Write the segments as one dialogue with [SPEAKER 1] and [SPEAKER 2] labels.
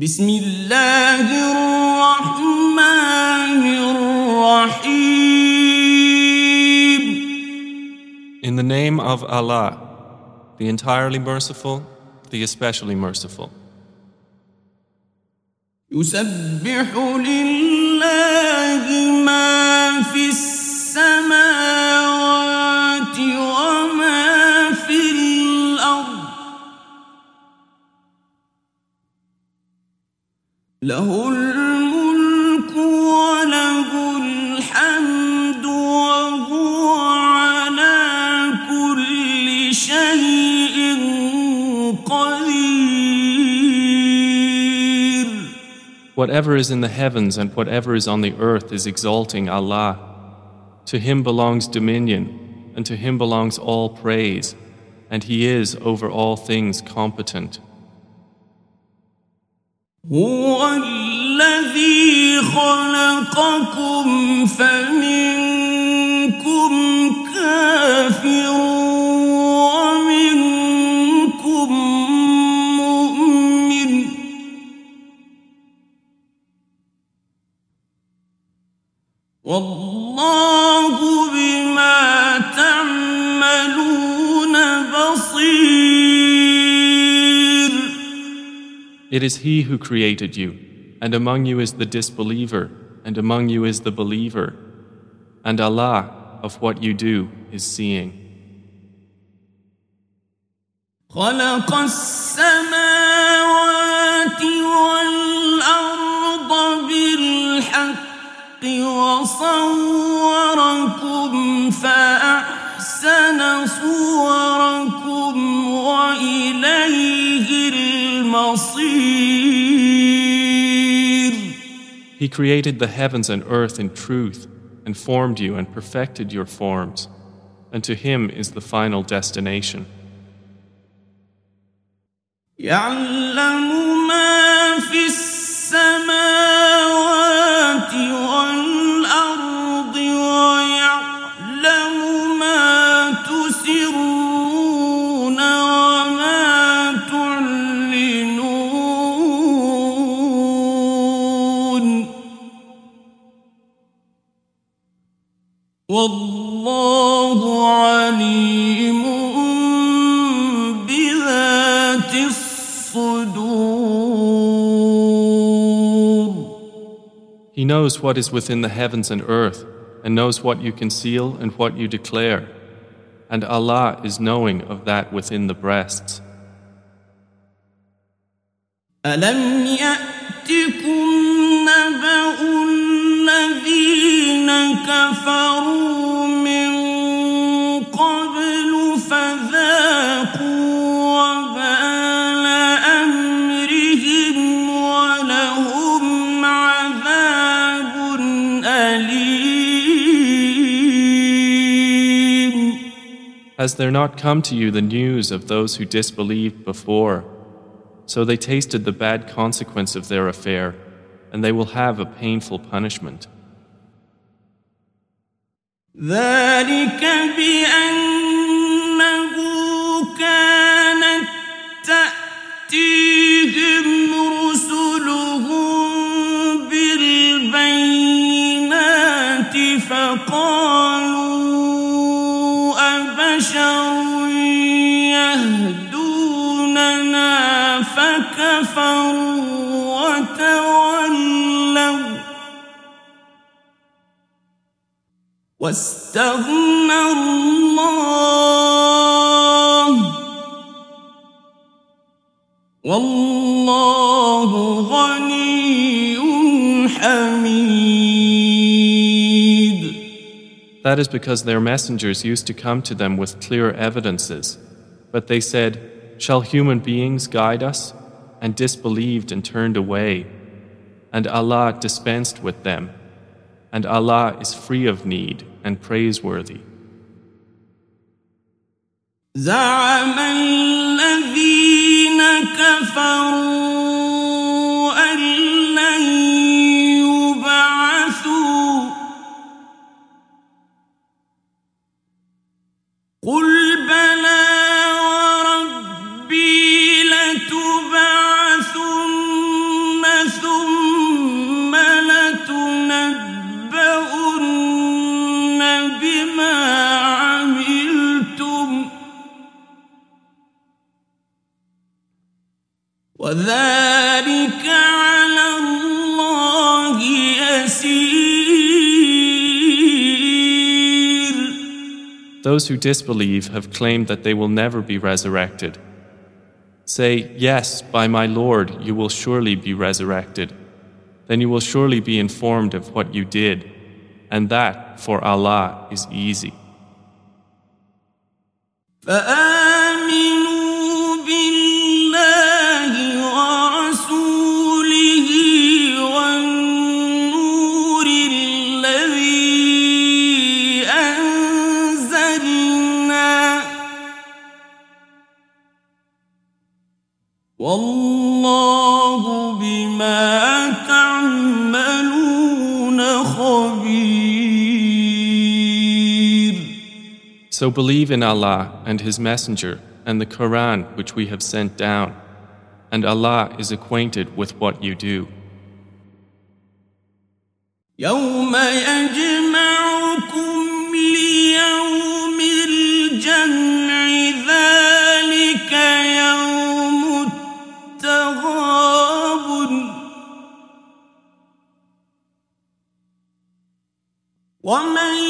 [SPEAKER 1] بسم الله الرحمن الرحيم
[SPEAKER 2] In the name of Allah, the entirely merciful, the especially merciful.
[SPEAKER 1] يسبح لله ما في السماوات له الملك وله الحمد وهو على كل شيء قدير
[SPEAKER 2] Whatever is in the heavens and whatever is on the earth is exalting Allah. To Him belongs dominion, and to Him belongs all praise, and He is over all things competent.
[SPEAKER 1] هو الذي خلقكم فمنكم كافر ومنكم مؤمن. والله
[SPEAKER 2] It is He who created you, and among you is the disbeliever, and among you is the believer. And Allah, of what you do, is seeing.
[SPEAKER 1] خلق السماوات والأرض بالحق وصوركم فأحسن صوركم
[SPEAKER 2] He created the heavens and earth in truth, and formed you and perfected your forms. And to Him is the final destination. He knows what is within the heavens and earth, and knows what you conceal and what you declare. And Allah is knowing of that within the breasts.
[SPEAKER 1] ألم يأتكم نبأ الذين كفروا
[SPEAKER 2] Has there not come to you the news of those who disbelieved before? So they tasted the bad consequence of their affair, and they will have a painful punishment.
[SPEAKER 1] ذلك بأنه فكفروا وتولوا واستغنى الله والله غني حميد
[SPEAKER 2] That is because their messengers used to come to them with clear evidences. But they said, Shall human beings guide us? And disbelieved and turned away. And Allah dispensed with them. And Allah is free of need and praiseworthy.
[SPEAKER 1] زعم الذين كفروا
[SPEAKER 2] Those who disbelieve have claimed that they will never be resurrected. Say, Yes, by my Lord, you will surely be resurrected. Then you will surely be informed of what you did, and that for Allah is easy. So believe in Allah and His Messenger and the Quran which we have sent down, and Allah is acquainted with what you do.
[SPEAKER 1] يوم يجمعكم ليوم الجمع ذلك يوم التغابن ومن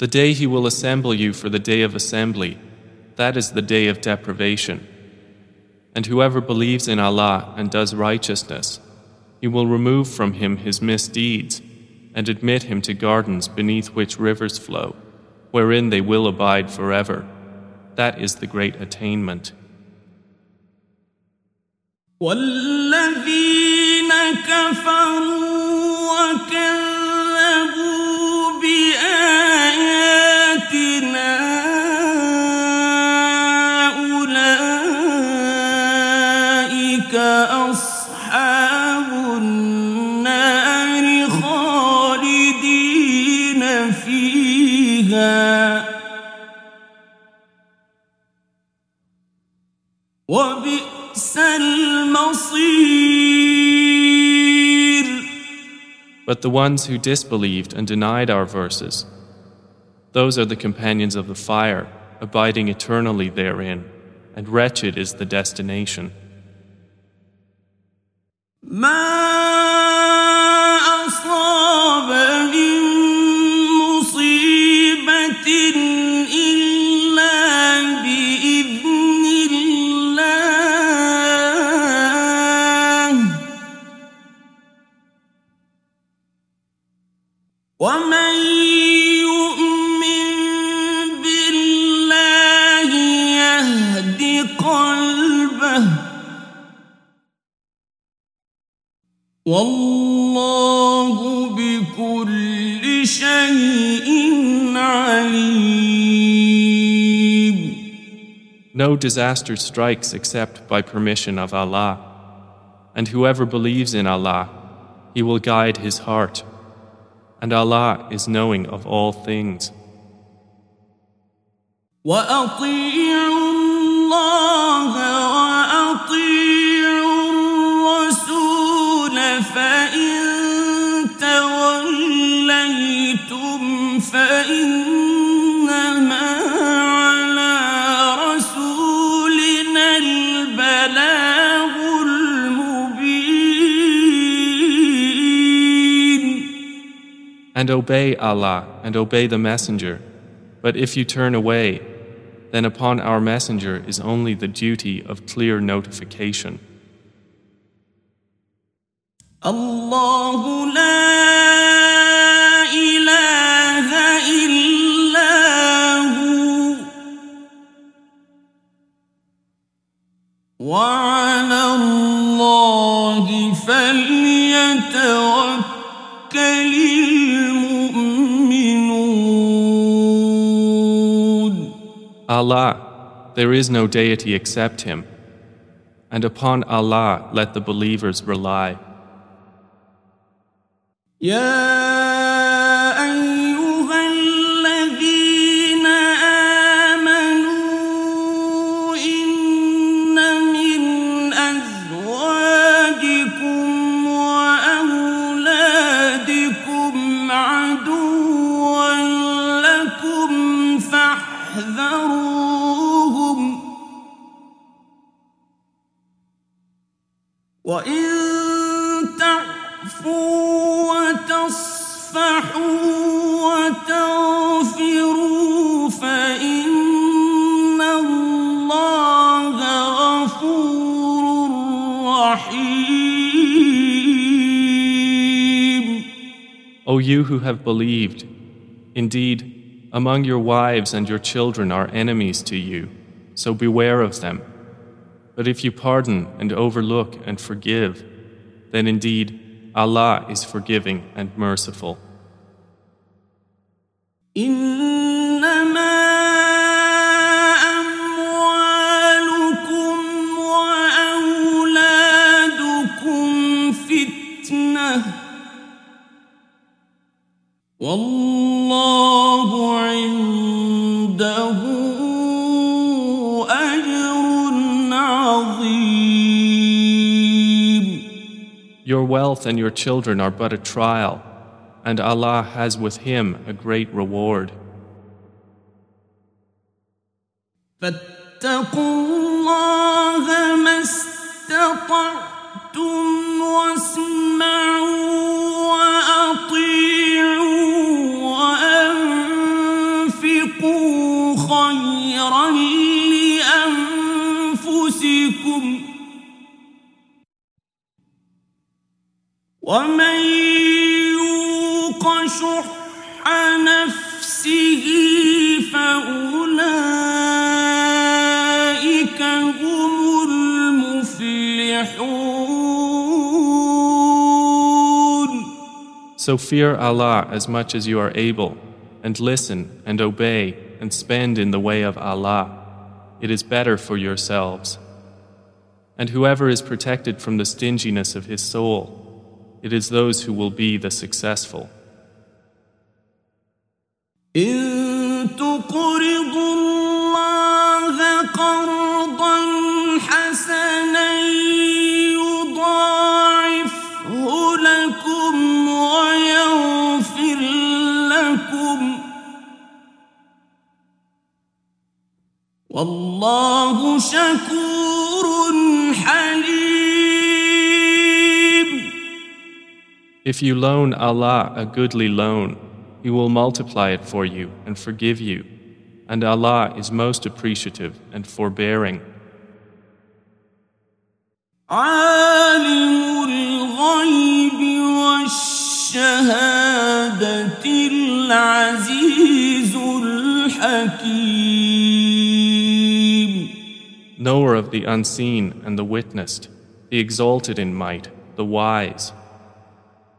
[SPEAKER 2] The day He will assemble you for the day of assembly, that is the day of deprivation. And whoever believes in Allah and does righteousness, He will remove from him his misdeeds and admit him to gardens beneath which rivers flow, wherein they will abide forever. That is the great attainment.
[SPEAKER 1] والذين كفروا وكذبوا
[SPEAKER 2] But the ones who disbelieved and denied our verses, those are the companions of the fire, abiding eternally therein, and wretched is the destination.
[SPEAKER 1] ما
[SPEAKER 2] No disaster strikes except by permission of Allah. And whoever believes in Allah, He will guide his heart. And Allah is knowing of all things.
[SPEAKER 1] وأطيعوا الله وأطيعوا الرسول فإن توليتم فإنما
[SPEAKER 2] and obey Allah and obey the Messenger. But if you turn away, then upon our Messenger is only the duty of clear notification.
[SPEAKER 1] Allah
[SPEAKER 2] Allah, there is no deity except Him. And upon Allah let the believers rely.
[SPEAKER 1] يا وإن تعفوا وتصفحوا وتغفروا فإن الله غفور رحيم
[SPEAKER 2] O you who have believed, indeed, among your wives and your children are enemies to you, so beware of them. But if you pardon and overlook and forgive, then indeed Allah is forgiving and merciful.
[SPEAKER 1] إنما أموالكم وأولادكم فتنة والله عنده
[SPEAKER 2] Your wealth and your children are but a trial, and Allah has with Him a great reward.
[SPEAKER 1] فاتقوا الله ما استطعتم واسمعوا
[SPEAKER 2] So fear Allah as much as you are able, and listen and obey and spend in the way of Allah. It is better for yourselves. And whoever is protected from the stinginess of his soul, it is those who will be the successful.
[SPEAKER 1] والله شكور حليم
[SPEAKER 2] If you loan Allah a goodly loan, He will multiply it for you and forgive you. And Allah is most appreciative and forbearing.
[SPEAKER 1] عالم الغيب والشهادة العزيز الحكيم
[SPEAKER 2] Knower of the unseen and the witnessed, the exalted in might, the wise.